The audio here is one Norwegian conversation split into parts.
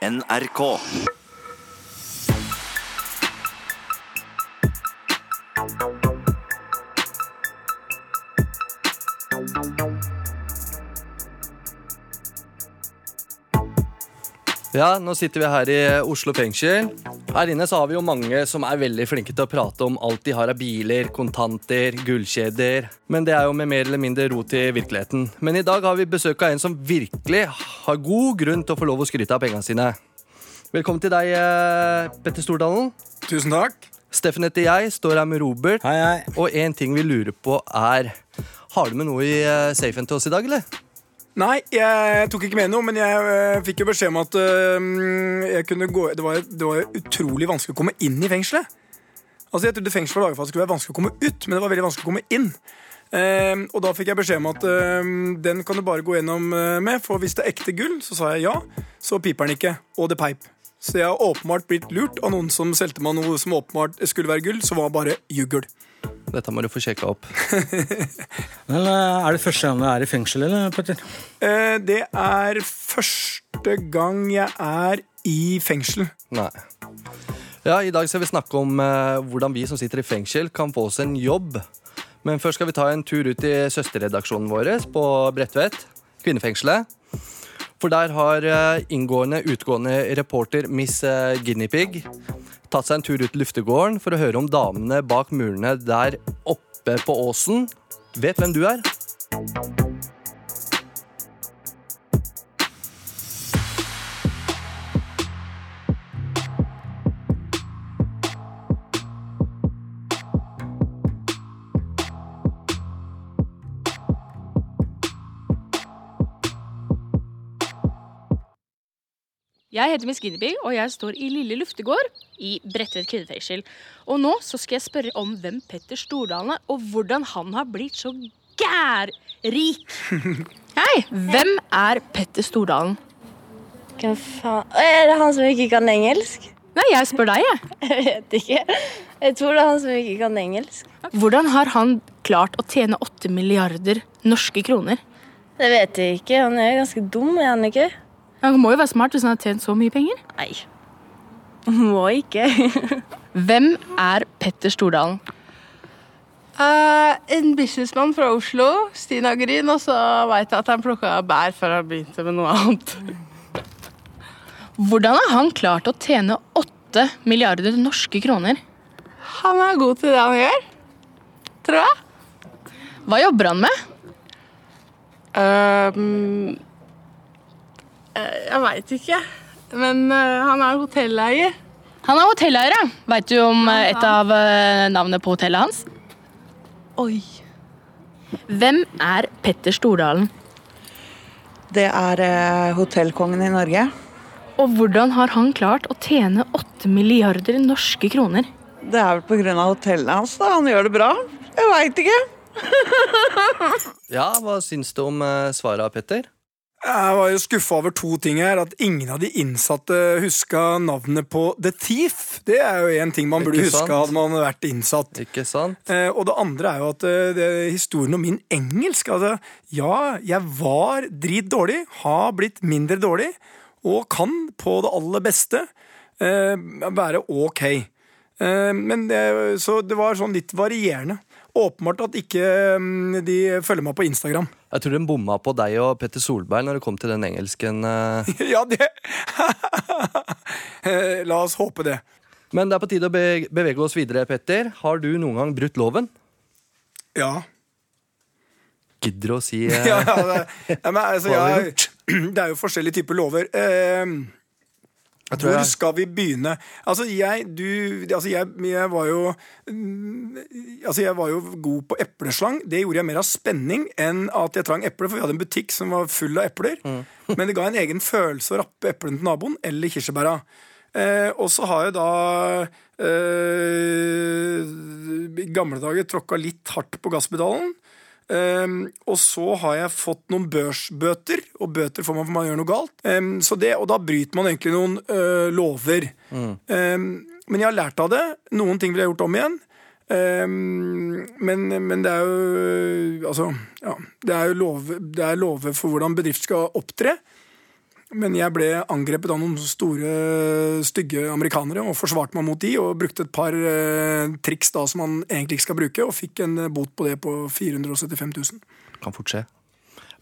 NRK. Ja, nå sitter vi her i Oslo fengsel. Her inne så har vi jo mange som er veldig flinke til å prate om alt de har av biler, kontanter, gullkjeder. Men det er jo med mer eller mindre rot i virkeligheten. Men i dag har vi besøk av en som virkelig har god grunn til å få lov å skryte av pengene sine. Velkommen til deg, eh, Petter Stordalen. Tusen takk. Steffen heter jeg, står her med Robert. Hei, hei. Og en ting vi lurer på er Har du med noe i eh, safen til oss i dag, eller? Nei, jeg tok ikke med noe, men jeg øh, fikk jo beskjed om at øh, jeg kunne gå det var, det var utrolig vanskelig å komme inn i fengselet. Altså, Jeg trodde fengsel var laget for at det skulle være vanskelig å komme ut, men det var veldig vanskelig å komme inn. Ehm, og da fikk jeg beskjed om at øhm, den kan du bare gå gjennom øh, med, for hvis det er ekte gull, så sa jeg ja, så piper den ikke. Og det peip. Så jeg har åpenbart blitt lurt av noen som solgte meg noe som åpenbart skulle være gull, som var bare juggel. Dette må du få sjekka opp. Men eh, Er det første gang du er i fengsel, eller, Petter? Eh, det er første gang jeg er i fengsel. Nei. Ja, I dag skal vi snakke om eh, hvordan vi som sitter i fengsel, kan få oss en jobb. Men først skal vi ta en tur ut i søsterredaksjonen vår på Bredtvet, kvinnefengselet. For der har eh, inngående, utgående reporter Miss eh, Guinea Pig tatt seg en tur ut til luftegården for å høre om damene bak murene der oppe på åsen vet hvem du er. Jeg heter Miss Guinevere, og jeg står i Lille Luftegård i Bredtvet kvinnefengsel. Og nå så skal jeg spørre om hvem Petter Stordalen er, og hvordan han har blitt så gærrik. Hei, hvem er Petter Stordalen? Hvem faen Er det han som ikke kan engelsk? Nei, jeg spør deg, jeg. Jeg vet ikke. Jeg tror det er han som ikke kan engelsk. Hvordan har han klart å tjene åtte milliarder norske kroner? Det vet jeg ikke. Han er ganske dum, er han ikke? Han må jo være smart hvis han har tjent så mye penger. Nei. Må ikke. Hvem er Petter Stordalen? Uh, en businessmann fra Oslo, Stina Gryn, og så veit jeg at han plukka bær før han begynte med noe annet. Hvordan har han klart å tjene åtte milliarder norske kroner? Han er god til det han gjør, tror jeg. Hva jobber han med? Ehm, eh, jeg veit ikke, men eh, han er hotelleier. Han er hotelleier, ja. Veit du om eh, et av eh, navnene på hotellet hans? Oi. Hvem er Petter Stordalen? Det er eh, hotellkongen i Norge. Og hvordan har han klart å tjene åtte milliarder norske kroner? Det er vel pga. hotellet hans. da. Han gjør det bra. Jeg veit ikke. Ja, Hva syns du om uh, svaret, Petter? Jeg var jo skuffa over to ting her. At ingen av de innsatte huska navnet på The Thief. Det er jo en ting man burde huska hadde man vært innsatt. Ikke sant? Eh, og det andre er jo at eh, det, historien om min engelsk altså, Ja, jeg var drit dårlig, har blitt mindre dårlig, og kan på det aller beste eh, være ok. Eh, men det, så det var sånn litt varierende. Åpenbart at ikke mm, de følger meg på Instagram. Jeg tror de bomma på deg og Petter Solberg når det kom til den engelsken. eh. Ja, det La oss håpe det. Men det er på tide å bevege oss videre, Petter. Har du noen gang brutt loven? Ja. Gidder å si eh, ja, ja, det, ja men, altså, jeg, det er jo forskjellige typer lover. Tror hvor jeg- skal vi begynne? Altså, jeg, du, altså jeg, jeg var jo mm, Altså, jeg var jo god på epleslang. Det gjorde jeg mer av spenning enn at jeg trang epler, for vi hadde en butikk som var full av epler. Mm. Men det ga en egen følelse å rappe eplene til naboen, eller kirsebæra. Eh, og så har jeg da eh, i gamle dager tråkka litt hardt på gasspedalen. Um, og så har jeg fått noen børsbøter, og bøter får man for man gjør noe galt. Um, så det, og da bryter man egentlig noen uh, lover. Um, men jeg har lært av det. Noen ting ville jeg gjort om igjen. Men, men det er jo Altså, ja. Det er jo lover, er for hvordan bedrift skal opptre. Men jeg ble angrepet av noen store, stygge amerikanere og forsvarte meg mot de, og brukte et par eh, triks da som man egentlig ikke skal bruke, og fikk en eh, bot på det på 475 000. Kan fort skje.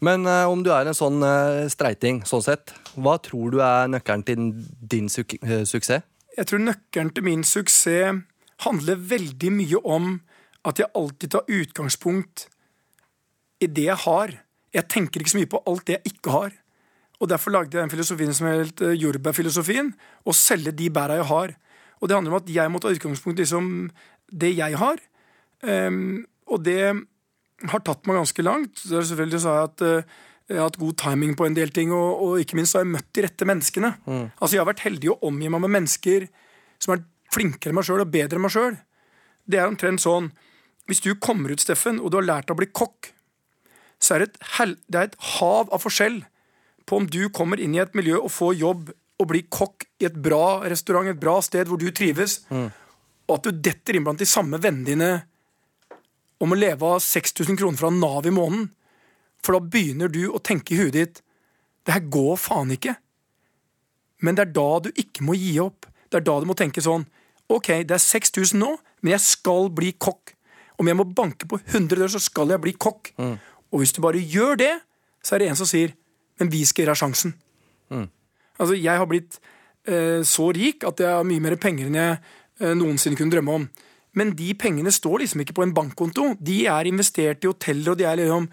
Men eh, om du er en sånn eh, streiting, sånn sett, hva tror du er nøkkelen til din suk eh, suksess? Jeg tror nøkkelen til min suksess handler veldig mye om at jeg alltid tar utgangspunkt i det jeg har. Jeg tenker ikke så mye på alt det jeg ikke har. Og Derfor lagde jeg den filosofien som het jordbærfilosofien. Å selge de bæra jeg har. Og det handler om at jeg må ta utgangspunkt i liksom, det jeg har. Um, og det har tatt meg ganske langt. Så selvfølgelig så har jeg at uh, jeg har hatt god timing på en del ting, og, og ikke minst har jeg møtt de rette menneskene. Altså Jeg har vært heldig å omgi meg med mennesker som er flinkere enn meg sjøl og bedre enn meg sjøl. Det er omtrent sånn Hvis du kommer ut, Steffen, og du har lært å bli kokk, så er det et, det er et hav av forskjell på om du kommer inn i et miljø og får jobb og blir kokk i et bra restaurant, et bra sted hvor du trives, og at du detter inn blant de samme vennene dine om å leve av 6000 kroner fra Nav i måneden. For da begynner du å tenke i huet ditt Det her går faen ikke. Men det er da du ikke må gi opp. Det er da du må tenke sånn Ok, det er 6000 nå, men jeg skal bli kokk. Om jeg må banke på 100 dører, så skal jeg bli kokk. Og hvis du bare gjør det, så er det en som sier Men vi skal gjøre sjansen. sjansen. Altså, jeg har blitt eh, så rik at jeg har mye mer penger enn jeg eh, noensinne kunne drømme om. Men de pengene står liksom ikke på en bankkonto. De er investert i hoteller, og de er liksom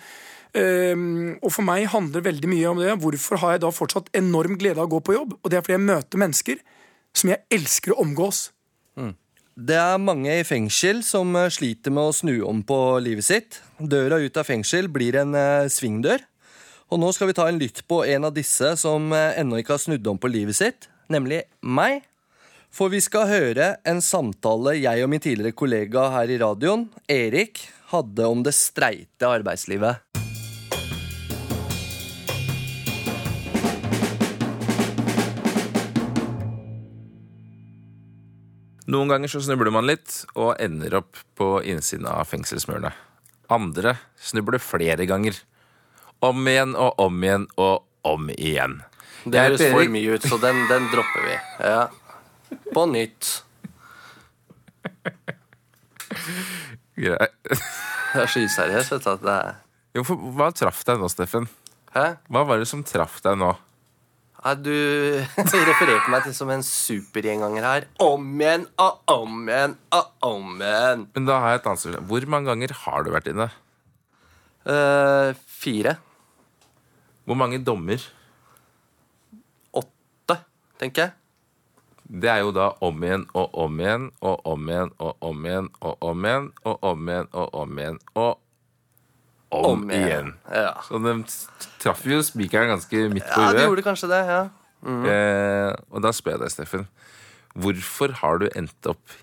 Ehm, og for meg handler veldig mye om det. Hvorfor har jeg da fortsatt enorm glede av å gå på jobb? Og det er fordi jeg møter mennesker som jeg elsker å omgås. Det er mange i fengsel som eh, sliter med å snu om på livet sitt. Døra ut av fengsel blir en eh, svingdør. Og nå skal vi ta en lytt på en av disse som eh, ennå ikke har snudd om på livet sitt, nemlig meg. For vi skal høre en samtale jeg og min tidligere kollega her i radioen, Erik, hadde om det streite arbeidslivet. Noen ganger så snubler man litt og ender opp på innsiden av fengselsmurene. Andre snubler flere ganger. Om igjen og om igjen og om igjen. Det høres for mye ut, så den, den dropper vi. Ja. På nytt. Greit. Det er så useriøst, vet du. At det er Jo, for Hva traff deg nå, Steffen? Hæ? Hva var det som traff deg nå? Nei, du refererte meg til som en supergjenganger her. Om igjen og om igjen og om igjen. Men da har jeg et annet spørsmål. Hvor mange ganger har du vært inne? Uh, fire. Hvor mange dommer? Åtte, tenker jeg. Det er jo da om igjen og om igjen og om igjen og om igjen og om igjen og om igjen og om igjen og om, igjen. Ja. Så de traff jo spikeren ganske midt på ja, de gjorde kanskje det. ja. Eh, og da spør jeg deg, Steffen. Hvorfor har du endt opp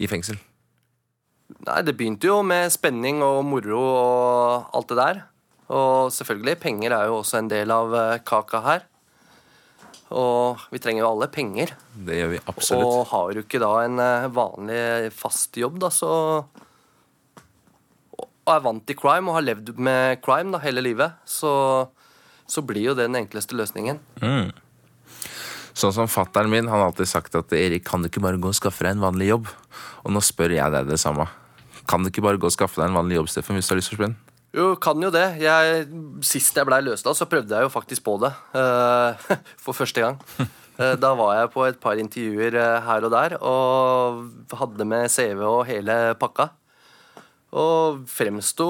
i fengsel? Nei, Det begynte jo med spenning og moro og alt det der. Og selvfølgelig, penger er jo også en del av eh, kaka her. Og vi trenger jo alle penger. Det gjør vi absolutt. Og har du ikke da en eh, vanlig fast jobb, da, så Og er vant til crime og har levd med crime da hele livet, så, så blir jo det den enkleste løsningen. Sånn som fatteren min, han har alltid sagt at Erik, kan du ikke bare gå og skaffe deg en vanlig jobb? Og nå spør jeg deg det samme. Kan du ikke bare gå og skaffe deg en vanlig jobb, Steffen, hvis du har lyst til å spille? Jo, kan jo det. Jeg, sist jeg blei løslatt, så prøvde jeg jo faktisk på det. Uh, for første gang. Uh, da var jeg på et par intervjuer eh, her og der, og hadde med CV og hele pakka. Og fremsto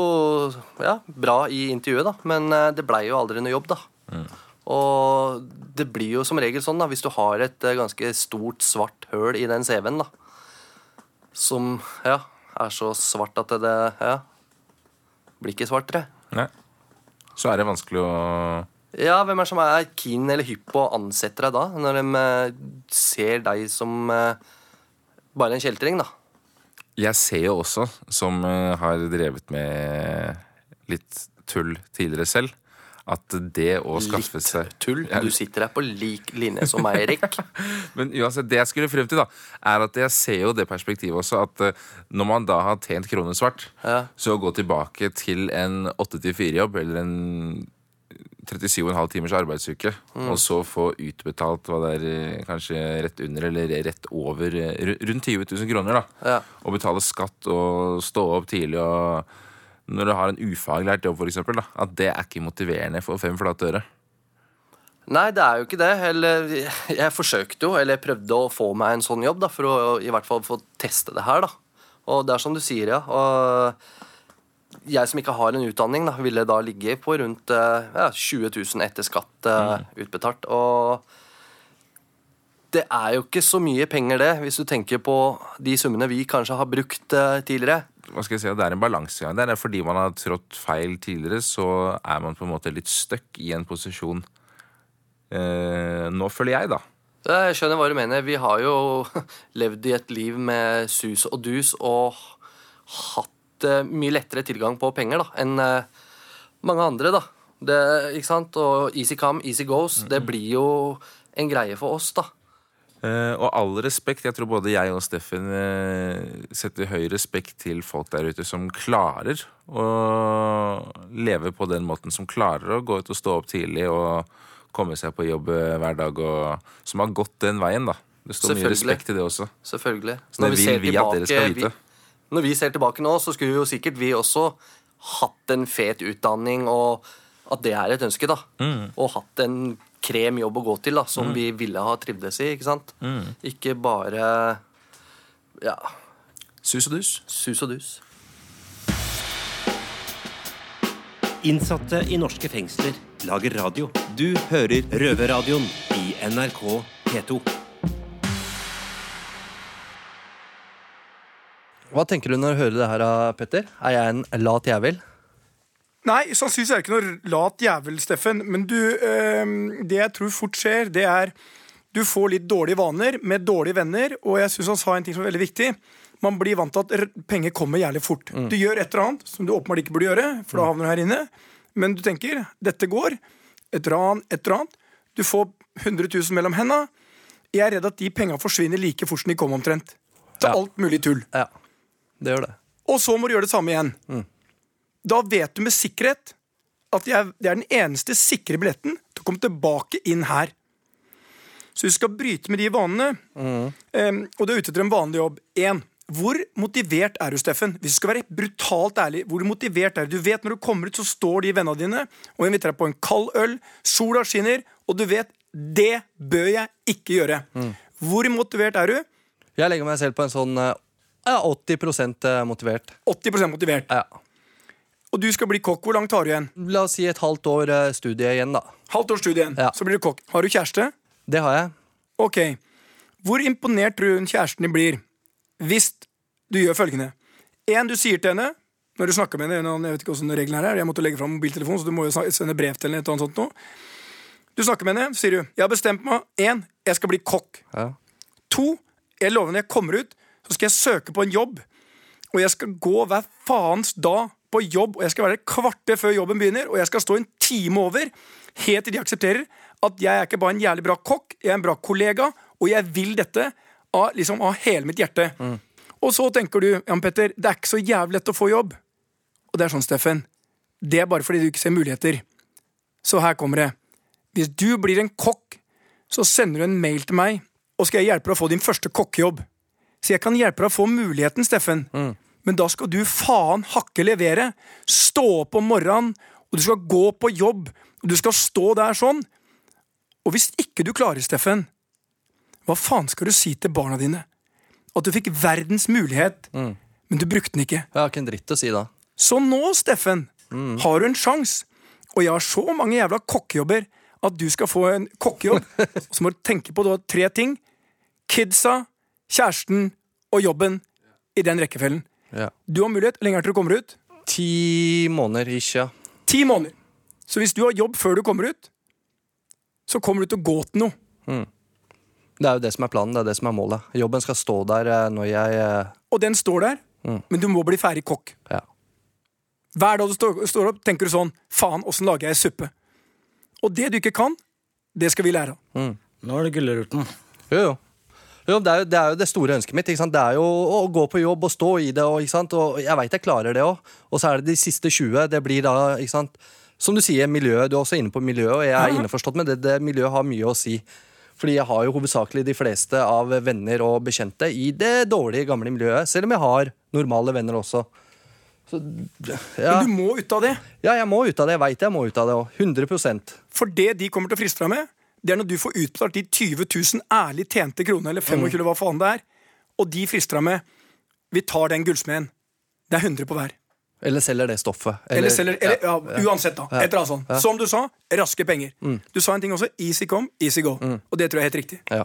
ja, bra i intervjuet, da. Men det blei jo aldri noe jobb, da. Og det blir jo som regel sånn, da, hvis du har et ganske stort, svart høl i den CV-en, da. Som ja, er så svart at det ja, blir ikke svartere. Nei. Så er det vanskelig å Ja, hvem er som er keen eller hypp på å ansette deg da? Når de eh, ser deg som eh, bare en kjeltring, da. Jeg ser jo også, som eh, har drevet med litt tull tidligere selv, at det å skaffe Litt seg tull. Ja, Du sitter her på lik linje som meg, Erik. Men uansett, det jeg skulle frem til, da, er at jeg ser jo det perspektivet også, at eh, når man da har tjent kroner svart, Ja. så å gå tilbake til en 8-4-jobb eller en 37,5 timers arbeidsuke, og så få utbetalt hva det er, eh, kanskje rett under eller rett over eh, rundt 20 000 kroner, da. Ja. Og betale skatt og stå opp tidlig og Når du har en ufaglært jobb, eksempel, at det er ikke motiverende for fem flate øre. Nei, det er jo ikke det. Eller, jeg forsøkte jo, eller jeg prøvde å få meg en sånn jobb, da, for å i hvert fall få teste det her. da. Og det er som du sier, ja. Og jeg som ikke har en utdanning, da, ville da ligge på rundt eh, ja, 20 000 etter skatt mm. utbetalt. Og det er jo ikke så mye penger, det, hvis du tenker på de summene vi kanskje har brukt eh, tidligere. Hva skal jeg si, Det er en balansegang der. Det er Fordi man har trådt feil tidligere, så er man på en måte litt stuck i en posisjon. Eh, nå føler jeg, da. Jeg skjønner hva du mener. Vi har jo levd i et liv med sus og dus og hatt eh, mye lettere tilgang på penger da, enn eh, mange andre. da. Det, ikke sant? Og easy come, easy goes. Det blir jo en greie for oss, da. Eh, og all respekt, jeg tror både jeg og Steffen uh, setter høy respekt til folk der ute som klarer å leve på den måten, som klarer å gå ut og stå opp tidlig og komme seg på jobb eh, hver dag, og som har gått den veien, da. Det står mye respekt i det også. Selvfølgelig. Så Det vil vi at dere skal vite. Vi, når vi ser tilbake nå, så skulle jo sikkert vi også hatt en fet utdanning, og at det er et ønske, da. Mm. Og hatt en krem jobb å gå til, da, som vi ville ha trivdes i. ikke sant? Mm. Ikke bare ja, Sus og dus. sus og dus. Innsatte i norske fengsler lager radio. Du hører Røverradioen i NRK P2. Hva tenker du når du hører det her, Petter? Er jeg en lat jævel? Nei, sannsynligvis er det ikke noe lat jævel, Steffen. Men du, eh, det jeg tror fort skjer, det er du får litt dårlige vaner med dårlige venner. Og jeg synes han sa en ting som er veldig viktig. Man blir vant til at penger kommer jævlig fort. Du gjør et eller annet som du åpenbart ikke burde gjøre, for da havner du her inne. Men du tenker dette går. Et ran, et eller annet. Du får 100 000 mellom henda. Jeg er redd at de penga forsvinner like fort som de kom, omtrent. Til Ja. alt mulig tull. Ja, det gjør det. Og så må du gjøre det samme igjen. Da vet du med sikkerhet at det er den eneste sikre billetten til å komme tilbake inn her. Så du skal bryte med de vanene, em, og du er ute etter en vanlig jobb. En, hvor motivert er du, Steffen? Hvis du skal være brutalt ærlig, hvor motivert er du? Du vet når du kommer ut, så står de vennene dine og inviterer deg på en kald øl, sola skinner, og du vet det bør jeg ikke gjøre. Hvor motivert er du? Jeg legger meg selv på en sånn eh, ja, 80% motivert. 80% motivert. Ja. Og du skal bli kokk. Hvor langt har du igjen? La oss si et halvt år eh, studie igjen, da. Halvt års studie igjen, Ja. så blir du kokk. Har du kjæreste? Det har jeg. Ok. Hvor imponert tror du kjæresten din blir hvis du gjør følgende? En, du sier til henne når du snakker med henne, eller jeg vet ikke hvordan reglene her er, jeg måtte legge fram mobiltelefonen, så du må jo snak- sende brev til henne. et eller annet sånt nå. Du snakker med henne, så sier du jeg har bestemt meg. En, jeg skal bli kokk. Ja. To, jeg lover når jeg kommer ut, så skal jeg søke på en jobb. Og jeg skal gå hver faens dag på jobb, og jeg skal være et kvarter før jobben begynner, og jeg skal stå en time over, helt til de aksepterer at jeg er ikke bare en jævlig bra kokk, jeg er en bra kollega, og jeg vil dette av, liksom, av hele mitt hjerte. Og så tenker du, Jan Petter, det er ikke så jævlig lett å få jobb. Og det er sånn, Steffen, det er bare fordi du ikke ser muligheter. Så her kommer det. Hvis du blir en kokk, så sender du en mail til meg, og skal jeg hjelpe deg å få din første kokkejobb. Så jeg kan hjelpe deg å få muligheten, Steffen. Men da skal du faen hakke levere. Stå opp om morgenen, og du skal gå på jobb, og du skal stå der sånn. Og hvis ikke du klarer, Steffen, hva faen skal du si til barna dine? At du fikk verdens mulighet, men du brukte den ikke. Jeg har ikke en dritt å si da. Så nå, Steffen, har du en sjanse. Og jeg har så mange jævla kokkejobber at du skal få en kokkejobb. og Så må du tenke på da tre ting. Kidsa, kjæresten og jobben i den rekkefølgen. Ja. Du har mulighet. Lenge til du kommer ut? Ti måneder ikke. ja. Ti måneder. Så hvis du har jobb før du kommer ut, så kommer du til å gå til noe. Det er jo det som er planen. det er det som er målet. Jobben skal stå der eh, når jeg eh, Og den står der, men du må bli ferdig kokk. Ja. Hver dag du står, står opp, tenker du sånn Faen, åssen lager jeg suppe? Og det du ikke kan, det skal vi lære av. Nå er det gulroten. Jo, jo. Jo det, er jo det er jo det store ønsket mitt. Det er jo å gå på jobb og stå i det. Og, og jeg veit jeg klarer det òg. Og så er det de siste 20. Det blir da ikke sant? Som du sier, miljøet. Du er også inne på miljøet, og jeg er innforstått med det. det. Miljøet har mye å si. Fordi jeg har jo hovedsakelig de fleste av venner og bekjente i det dårlige, gamle miljøet. Selv om jeg har normale venner også. Så, ja. Men du må ut av det. ja, jeg må ut av det. Jeg veit jeg må ut av det òg. 100% For det de kommer til å friste deg med, det er når du får utbetalt de 20 000 ærlig tjente kronene, eller 25 mm. hva faen det er, og de frister deg med Vi tar den gullsmeden. Det er 100 på hver. Eller selger det stoffet. Eller, selger, eller ja, ja. Uansett, da. Ja. Et eller annet sånt. Mm. Som du sa, raske penger. Du sa en ting også. Easy come, easy go. Og det tror jeg er helt riktig. Ja.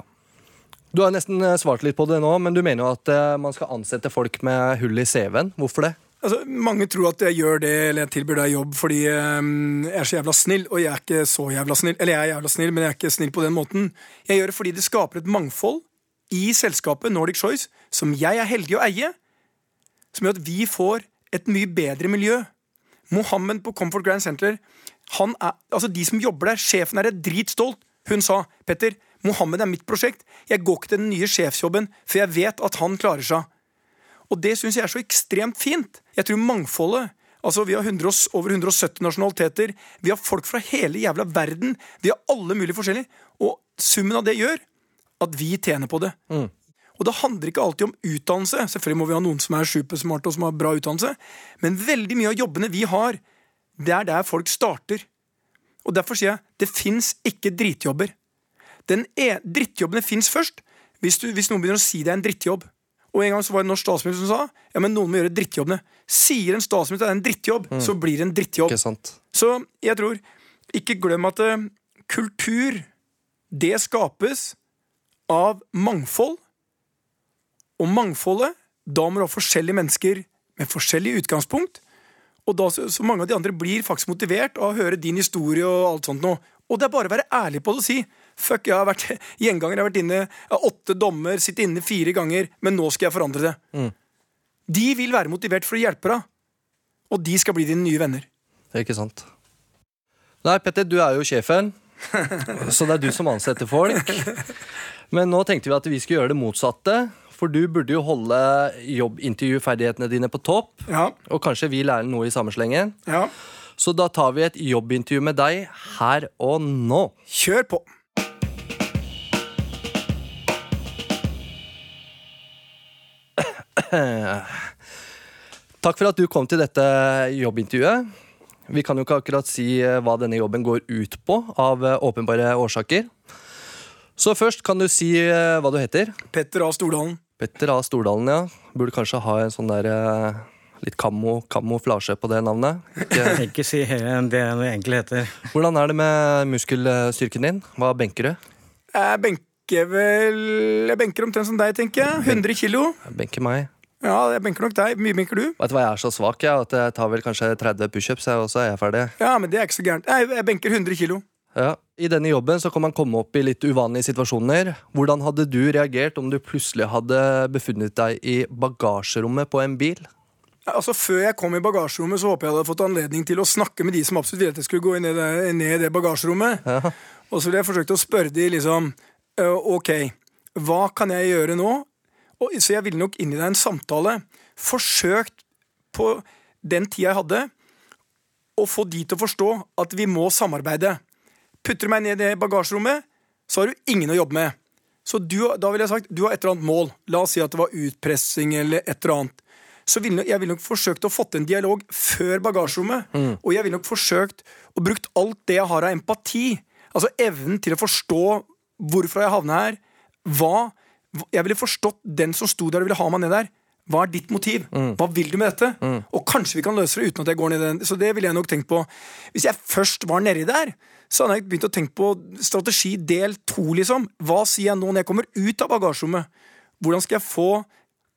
Du har nesten eh, svart litt på det nå, men du mener jo at eh, man skal ansette folk med hull i CV-en. Hvorfor det? Altså, mange tror at jeg gjør det, eller jeg tilbyr deg jobb fordi um, jeg er så jævla snill, og jeg er ikke så jævla snill. Eller jeg er jævla snill, men jeg er ikke snill på den måten. Jeg gjør det fordi det skaper et mangfold i selskapet Nordic Choice som jeg er heldig å eie, som gjør at vi får et mye bedre miljø. Mohammed på Comfort Grand Center, han er, altså de som jobber der, sjefen er dritstolt. Hun sa, Petter, Mohammed er mitt prosjekt. Jeg går ikke til den nye sjefsjobben, for jeg vet at han klarer seg. Og det syns jeg er så ekstremt fint. Jeg tror mangfoldet Altså, Vi har 100, over 170 nasjonaliteter. Vi har folk fra hele jævla verden. Vi har alle mulige forskjellige. Og summen av det gjør at vi tjener på det. Og det handler ikke alltid om utdannelse. Selvfølgelig må vi ha noen som er supersmarte og som har bra utdannelse. Men veldig mye av jobbene vi har, det er der folk starter. Og derfor sier jeg det fins ikke dritjobber. Den e drittjobbene fins først hvis, du, hvis noen begynner å si det er en drittjobb. Og en gang så var det en norsk statsminister som sa ja, men noen må gjøre drittjobbene. Sier en statsminister det er en drittjobb, så blir det en drittjobb. Så jeg tror Ikke glem at uh, kultur, det skapes av mangfold. Og mangfoldet, da må du ha forskjellige mennesker med forskjellig utgangspunkt. Og da så, så mange av de andre blir faktisk motivert av å høre din historie og alt sånt noe. Og det er bare å være ærlig på det og si Fuck, jeg har vært gjenganger, jeg har vært inne åtte dommer, sittet inne fire ganger, men nå skal jeg forandre det. De vil være motivert for å hjelpe deg, og de skal bli dine nye venner. Det er ikke sant. Nei, Petter, du er jo sjefen, så det er du som ansetter folk. Men nå tenkte vi at vi skulle gjøre det motsatte. For du burde jo holde jobbintervjuferdighetene dine på topp. Ja, Og kanskje vi lærer noe i samme slengen. ja. Så da tar vi et jobbintervju med deg her og nå. Kjør på! Takk for at du kom til dette jobbintervjuet. Vi kan jo ikke akkurat si eh, hva denne jobben går ut på, av eh, åpenbare årsaker. Så først kan du si eh, hva du heter. Petter A. Stordalen. Petter A. Stordalen, ja. Burde kanskje ha en sånn der litt kammo, kamuflasje på det navnet. Ikke, Ikke si det det egentlig heter. hvordan er det med muskelstyrken din? Hva benker du? Jeg benker vel Jeg benker omtrent som deg, tenker jeg. 100 kilo. Jeg benker meg. Ja, jeg benker nok deg. Mye benker du? Vet du hva, Jeg er så svak jeg, at jeg tar vel kanskje 30 pushups, jeg, og så er jeg ferdig. Ja, men det er ikke så gærent. Nei, Jeg benker 100 kilo. Ja. I denne jobben så kan man komme opp i litt uvanlige situasjoner. Hvordan hadde du reagert om du plutselig hadde befunnet deg i bagasjerommet på en bil? Altså, Før jeg kom i bagasjerommet, så håper jeg jeg hadde fått anledning til å snakke med de som absolutt ville at jeg skulle gå ned, ned i det bagasjerommet. Og så ville jeg forsøkt å spørre de liksom «Øh, Ok, hva kan jeg gjøre nå? Og, så jeg ville nok inn i deg en samtale. Forsøkt på den tida jeg hadde, å få de til å forstå at vi må samarbeide. Putter du meg ned i bagasjerommet, så har du ingen å jobbe med. Så du, da ville jeg sagt, du har et eller annet mål. La oss si at det var utpressing eller et eller annet. Så ville, jeg ville nok forsøkt å fått en dialog før bagasjerommet. Og jeg ville nok forsøkt å brukt alt det jeg har av empati. Altså evnen til å forstå hvorfor jeg havna her. Hva Jeg ville forstått den som sto der og ville ha meg ned der. Hva er ditt motiv? Hva vil du med dette? Og kanskje vi kan løse det uten at jeg går ned i den. Så det ville jeg nok tenkt på. Hvis jeg først var nedi der, så hadde jeg begynt å tenke på strategi del to, liksom. Hva sier jeg nå når jeg kommer ut av bagasjerommet? Hvordan skal jeg få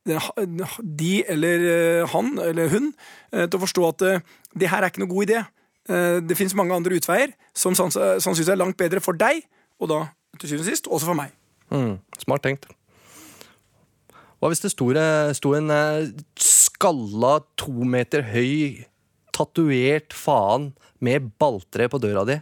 de eller eh, han eller hun eh, til å forstå at eh, det her er ikke noe god idé. Det finnes mange andre utveier som sanns- sannsynligvis er langt bedre for deg, og da til syvende og sist også for meg. Mm, smart tenkt. Hva hvis det sto, en eh, skalla, to meter høy, tatovert faen med balltre på døra di?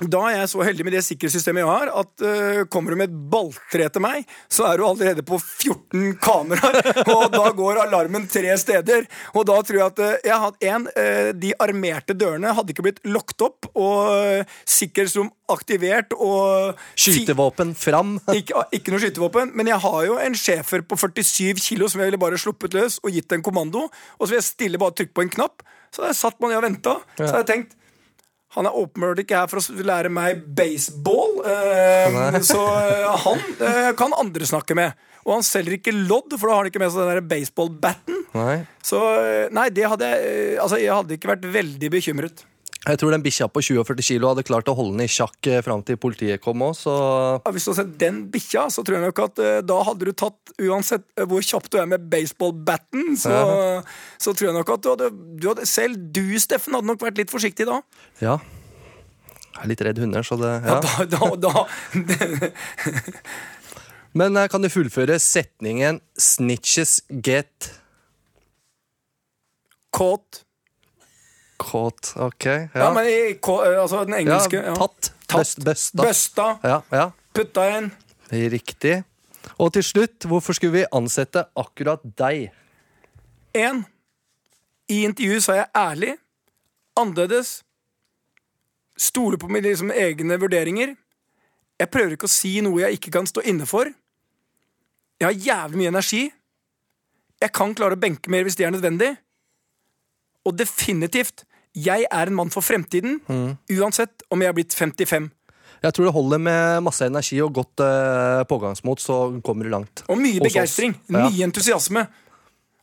Da er jeg så heldig med det sikkerhetssystemet jeg har, at uh, kommer du med et balltre til meg, så er du allerede på 14 kameraer, og da går alarmen tre steder. Og da tror jeg at uh, jeg har hatt en, Uh, De armerte dørene hadde ikke blitt lokket opp, og uh, sikkerhetsrom aktivert og Skytevåpen fram. ikke, ikke noe skytevåpen, men jeg har jo en schæfer på 47 kilo som jeg ville bare sluppet løs og gitt en kommando. Og så vil jeg stille bare trykke på en knapp. Så har jeg satt meg ned og venta. Så har jeg tenkt han er åpenbart ikke her for å lære meg baseball, eh, så eh, han eh, kan andre snakke med. Og han selger ikke lodd, for da har han ikke med seg den baseballbatten. Så eh, nei, det hadde jeg eh, Altså, jeg hadde ikke vært veldig bekymret. Jeg tror den bikkja på 20-40 kilo hadde klart å holde den i sjakk eh, fram til politiet kom òg, så Ja, Hvis du har sett den bikkja, så tror jeg nok at eh, da hadde du tatt Uansett eh, hvor kjapp du er med baseballbatten, så, så tror jeg nok at du hadde, du hadde Selv du, Steffen, hadde nok vært litt forsiktig da. ja. Jeg er litt redd hunder, så det Ja. ja. Da, da, da. Men eh, kan du fullføre setningen 'snitches get Caught. Caught'? Ok. Ja, Ja, men i, eh, altså den engelske. ja Ja. tatt. Bøsta. Bøsta. Ja, ja. Putta inn. Riktig. Og til slutt, hvorfor skulle vi ansette akkurat deg? Én. I intervju er jeg ærlig. Annerledes. Stoler på mine liksom, egne vurderinger. Jeg prøver ikke å si noe jeg ikke kan stå inne for. Jeg har jævlig mye energi. Jeg kan klare å benke mer hvis det er nødvendig. Og definitivt, jeg er en mann for fremtiden. Uansett om jeg er blitt 55. Jeg tror det holder med masse energi og godt eh, pågangsmot, så kommer du langt. Og mye begeistring. Ja. Mye entusiasme.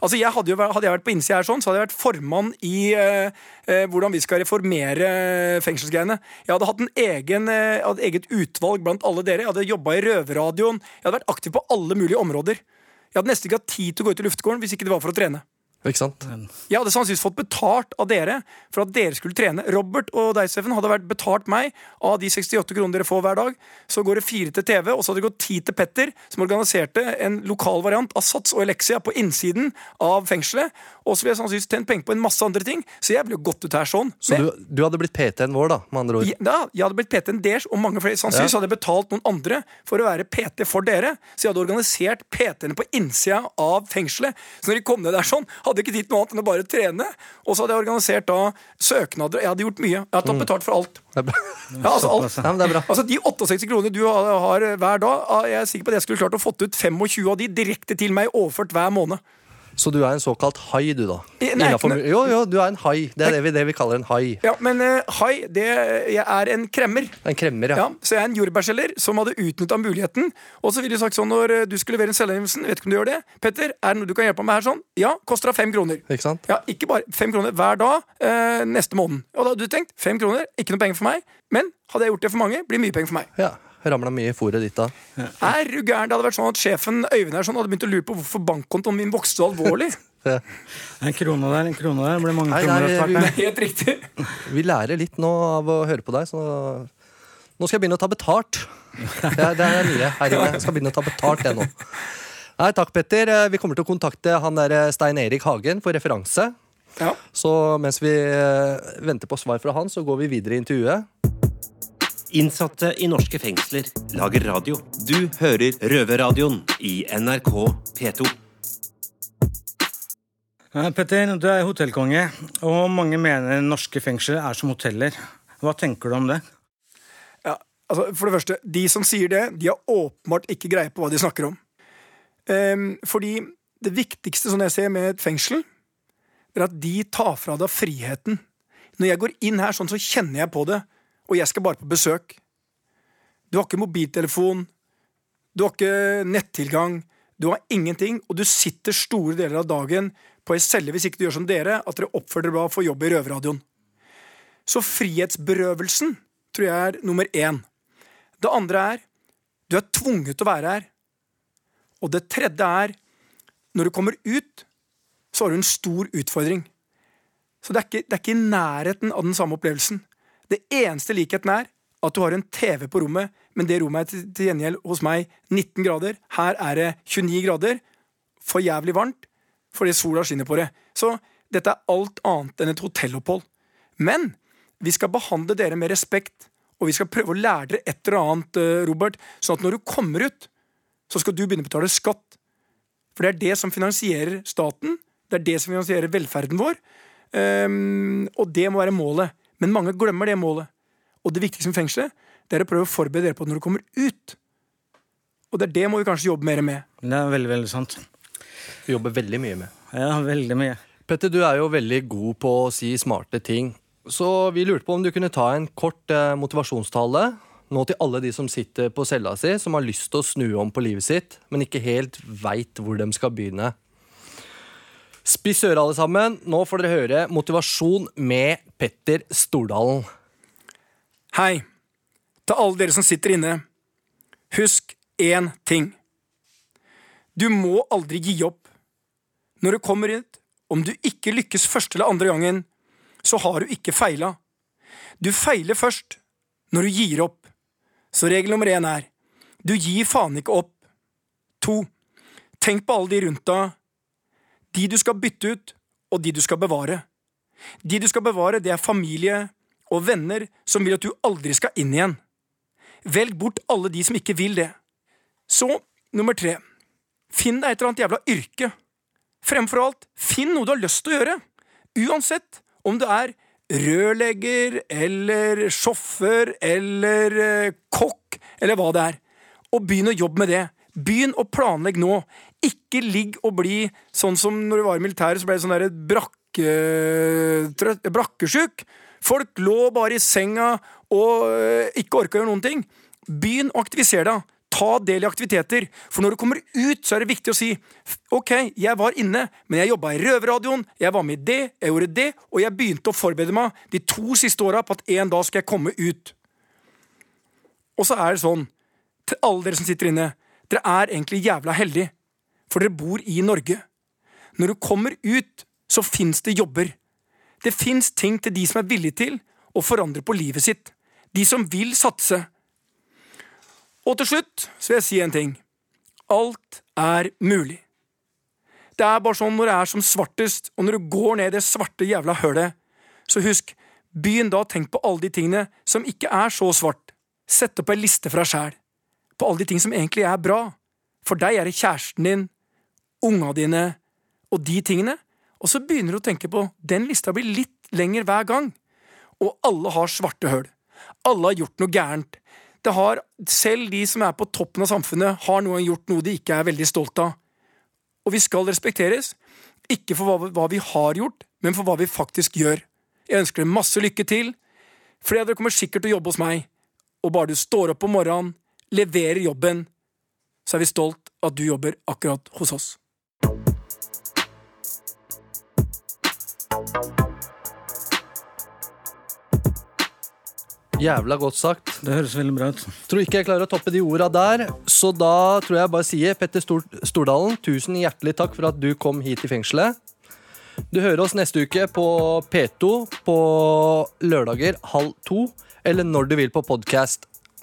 Altså jeg hadde, jo, hadde jeg vært på innsida her sånn, så hadde jeg vært formann i eh, eh, hvordan vi skal reformere fengselsgreiene. Jeg hadde hatt en egen, jeg eget utvalg blant alle dere. Jeg hadde jobba i Røverradioen. Jeg hadde vært aktiv på alle mulige områder. Jeg hadde nesten ikke hatt tid til å gå ut i luftegården hvis ikke det var for å trene. Ikke sant? Jeg hadde sannsynligvis fått betalt av dere for at dere skulle trene. Robert og deg, Steffen, hadde vært betalt meg av de 68 kronene dere får hver dag. Så går det fire til TV, og så hadde det gått ti til Petter, som organiserte en lokal variant av Sats og Elexia på innsiden av fengselet. Og så ville jeg sannsynligvis tjent penger på en masse andre ting, så jeg ble gått ut her sånn. Så du, du hadde blitt PT-en vår, da, med andre ord. ja, jeg hadde blitt PT en deres, og mange flere. Sannsynligvis Ja. hadde jeg betalt noen andre for å være PT for dere. Så jeg hadde organisert PT-ene på innsida av fengselet. Så når de kom ned der sånn, hadde ikke tid til noe annet enn å bare trene. Og så hadde jeg organisert da søknader. Jeg hadde gjort mye. Jeg hadde tatt betalt for alt. Det er bra. Ja, altså, alt. Ja, det er bra. Altså De 68 kronene du har, har hver dag, ah, jeg er sikker på at jeg skulle klart å fått ut 25 av de direkte til meg overført hver måned. Så du er en såkalt hai, du, da? Nei, Innenfor- jo, jo, du er en hai. Det er det vi, det vi kaller en hai. Ja, Men uh, hai, det, jeg er en kremmer. En kremmer, ja. Ja, så jeg er en jordbærselger som hadde utnytta muligheten. Og så ville du sagt sånn når eh, du skulle levere en selvangivelsen, vet ikke om du gjør det. Petter, er det noe du kan hjelpe meg med her sånn? Ja, koster deg fem kroner. Ikke sant? Ja, ikke bare fem kroner hver dag uh, neste måned. Og da hadde du tenkt fem kroner, ikke noe penger for meg. Men hadde jeg gjort det for mange, blir mye penger for meg. Ja, Ramla mye i fôret ditt da. Er du gæren? Det hadde vært sånn at sjefen Øyvind her sånn, hadde begynt å lure på hvorfor bankkontoen min vokste så alvorlig. Ja. En krone der, en krone der. Det blir mange Nei, kroner etter vi- hvert. Det er helt riktig. Vi lærer litt nå av å høre på deg, så nå skal jeg begynne å ta betalt. Det er, det er nye her inne. Jeg skal begynne å ta betalt, jeg nå. Nei, takk, Petter. Vi kommer til å kontakte han der eh, Stein Erik Hagen for referanse. Ja. Så mens vi eh, venter på svar fra han, så går vi videre i intervjuet. Innsatte i norske fengsler lager radio. Du hører Røverradioen i NRK P2. Eh, Petter, du er hotellkonge, og mange mener norske fengsler er som hoteller. Hva tenker du om det? Ja, altså For det første, de som sier det, de har åpenbart ikke greie på hva de snakker om. Um, fordi det viktigste som jeg ser med et fengsel, er at de tar fra deg friheten. Når jeg går inn her sånn, så kjenner jeg på det, og jeg skal bare på besøk. Du har ikke mobiltelefon, du har ikke nettilgang, du har ingenting, og du sitter store deler av dagen på ei celle hvis ikke du gjør som dere, at dere oppfører dere bra får jobb i Røverradioen. Så frihetsberøvelsen tror jeg er nummer én. Det andre er du er tvunget til å være her. Og det tredje er når du kommer ut, så har du en stor utfordring. Så det er, ikke, det er ikke i nærheten av den samme opplevelsen. Det eneste likheten er at du har en TV på rommet, men det rommet er til, gjengjeld hos meg 19 grader. Her er det 29 grader. For jævlig varmt fordi sola skinner på det. Så dette er alt annet enn et hotellopphold. Men vi skal behandle dere med respekt Og vi skal prøve å lære dere et eller annet, eh, Robert, sånn at når du kommer ut, så skal du begynne å betale skatt. For det er det som finansierer staten. Det er det som finansierer velferden vår. um, og det må være målet. Men mange glemmer det målet. Og det viktigste med fengselet det er å prøve å forberede dere på når du kommer ut. Og det er det må vi kanskje jobbe mer med. Det er veldig, veldig sant. Vi jobber veldig mye med. Ja, veldig mye. Petter, du er jo veldig god på å si smarte ting. Så vi lurte på om du kunne ta en kort eh, motivasjonstale nå til alle de som sitter på cella si, som har lyst til å snu om på livet sitt, men ikke helt veit hvor de skal begynne. Spiss øret, alle sammen. Nå får dere høre motivasjon med Petter Stordalen. Hei, til alle dere som sitter inne. Husk én ting. Du må aldri gi opp. Når du kommer ut, om du ikke lykkes første eller andre gangen, så har du ikke feila. Du feiler først når du gir opp. Så regel nummer én er du gir faen ikke opp. To. Tenk på alle de rundt deg. De du skal bytte ut, og de du skal bevare. De du skal bevare, det er familie og venner som vil at du aldri skal inn igjen. Velg bort alle de som ikke vil det. Så, nummer tre. Finn deg et eller annet jævla yrke. Fremfor alt, finn noe du har lyst til å gjøre. Uansett om du er rørlegger eller sjåfør eller eh, kokk eller hva det er. Og begynn å jobbe med det. Begynn å planlegge nå. Ikke ligg og bli sånn som når du var i militæret, så ble det sånn derre brakke, brakkesjuk. Folk lå bare i senga og eh, ikke orka å gjøre noen ting. Begynn å aktivisere deg. Ta del i aktiviteter. For når du kommer ut, så er det viktig å si ok, jeg var inne, men jeg jobba i Røverradioen, jeg var med i det, jeg gjorde det, og jeg begynte å forberede meg de to siste åra på at en dag skal jeg komme ut. Og så er det sånn, til alle dere som sitter inne, dere er egentlig jævla heldige, for dere bor i Norge. Når du kommer ut, så fins det jobber. Det fins ting til de som er villige til å forandre på livet sitt. De som vil satse. Og til slutt så vil jeg si en ting. Alt er mulig. Det er bare sånn når det er som svartest, og når du går ned det svarte jævla hølet, så husk, begynn da å tenke på alle de tingene som ikke er så svart. Sett opp ei liste deg sjæl, på alle de ting som egentlig er bra. For deg er det kjæresten din, unga dine og de tingene, og så begynner du å tenke på den lista blir litt lenger hver gang. Og alle har svarte høl. Alle har gjort noe gærent. Det har, selv de som er på toppen av samfunnet, har noen gjort noe de ikke er veldig stolt av. Og vi skal respekteres, ikke for hva, vi har gjort, men for hva vi faktisk gjør. Jeg ønsker deg masse lykke til. Flere av dere kommer sikkert til å jobbe hos meg, og bare du står opp om morgenen, leverer jobben, så er vi stolt at du jobber akkurat hos oss. Jævla godt sagt. Det høres veldig bra ut. Tror ikke jeg klarer å toppe de orda der, så da tror jeg bare sier Petter Stor Stordalen, tusen hjertelig takk for at du kom hit i fengselet. Du hører oss neste uke på P2 på lørdager halv to, eller når du vil på podkast.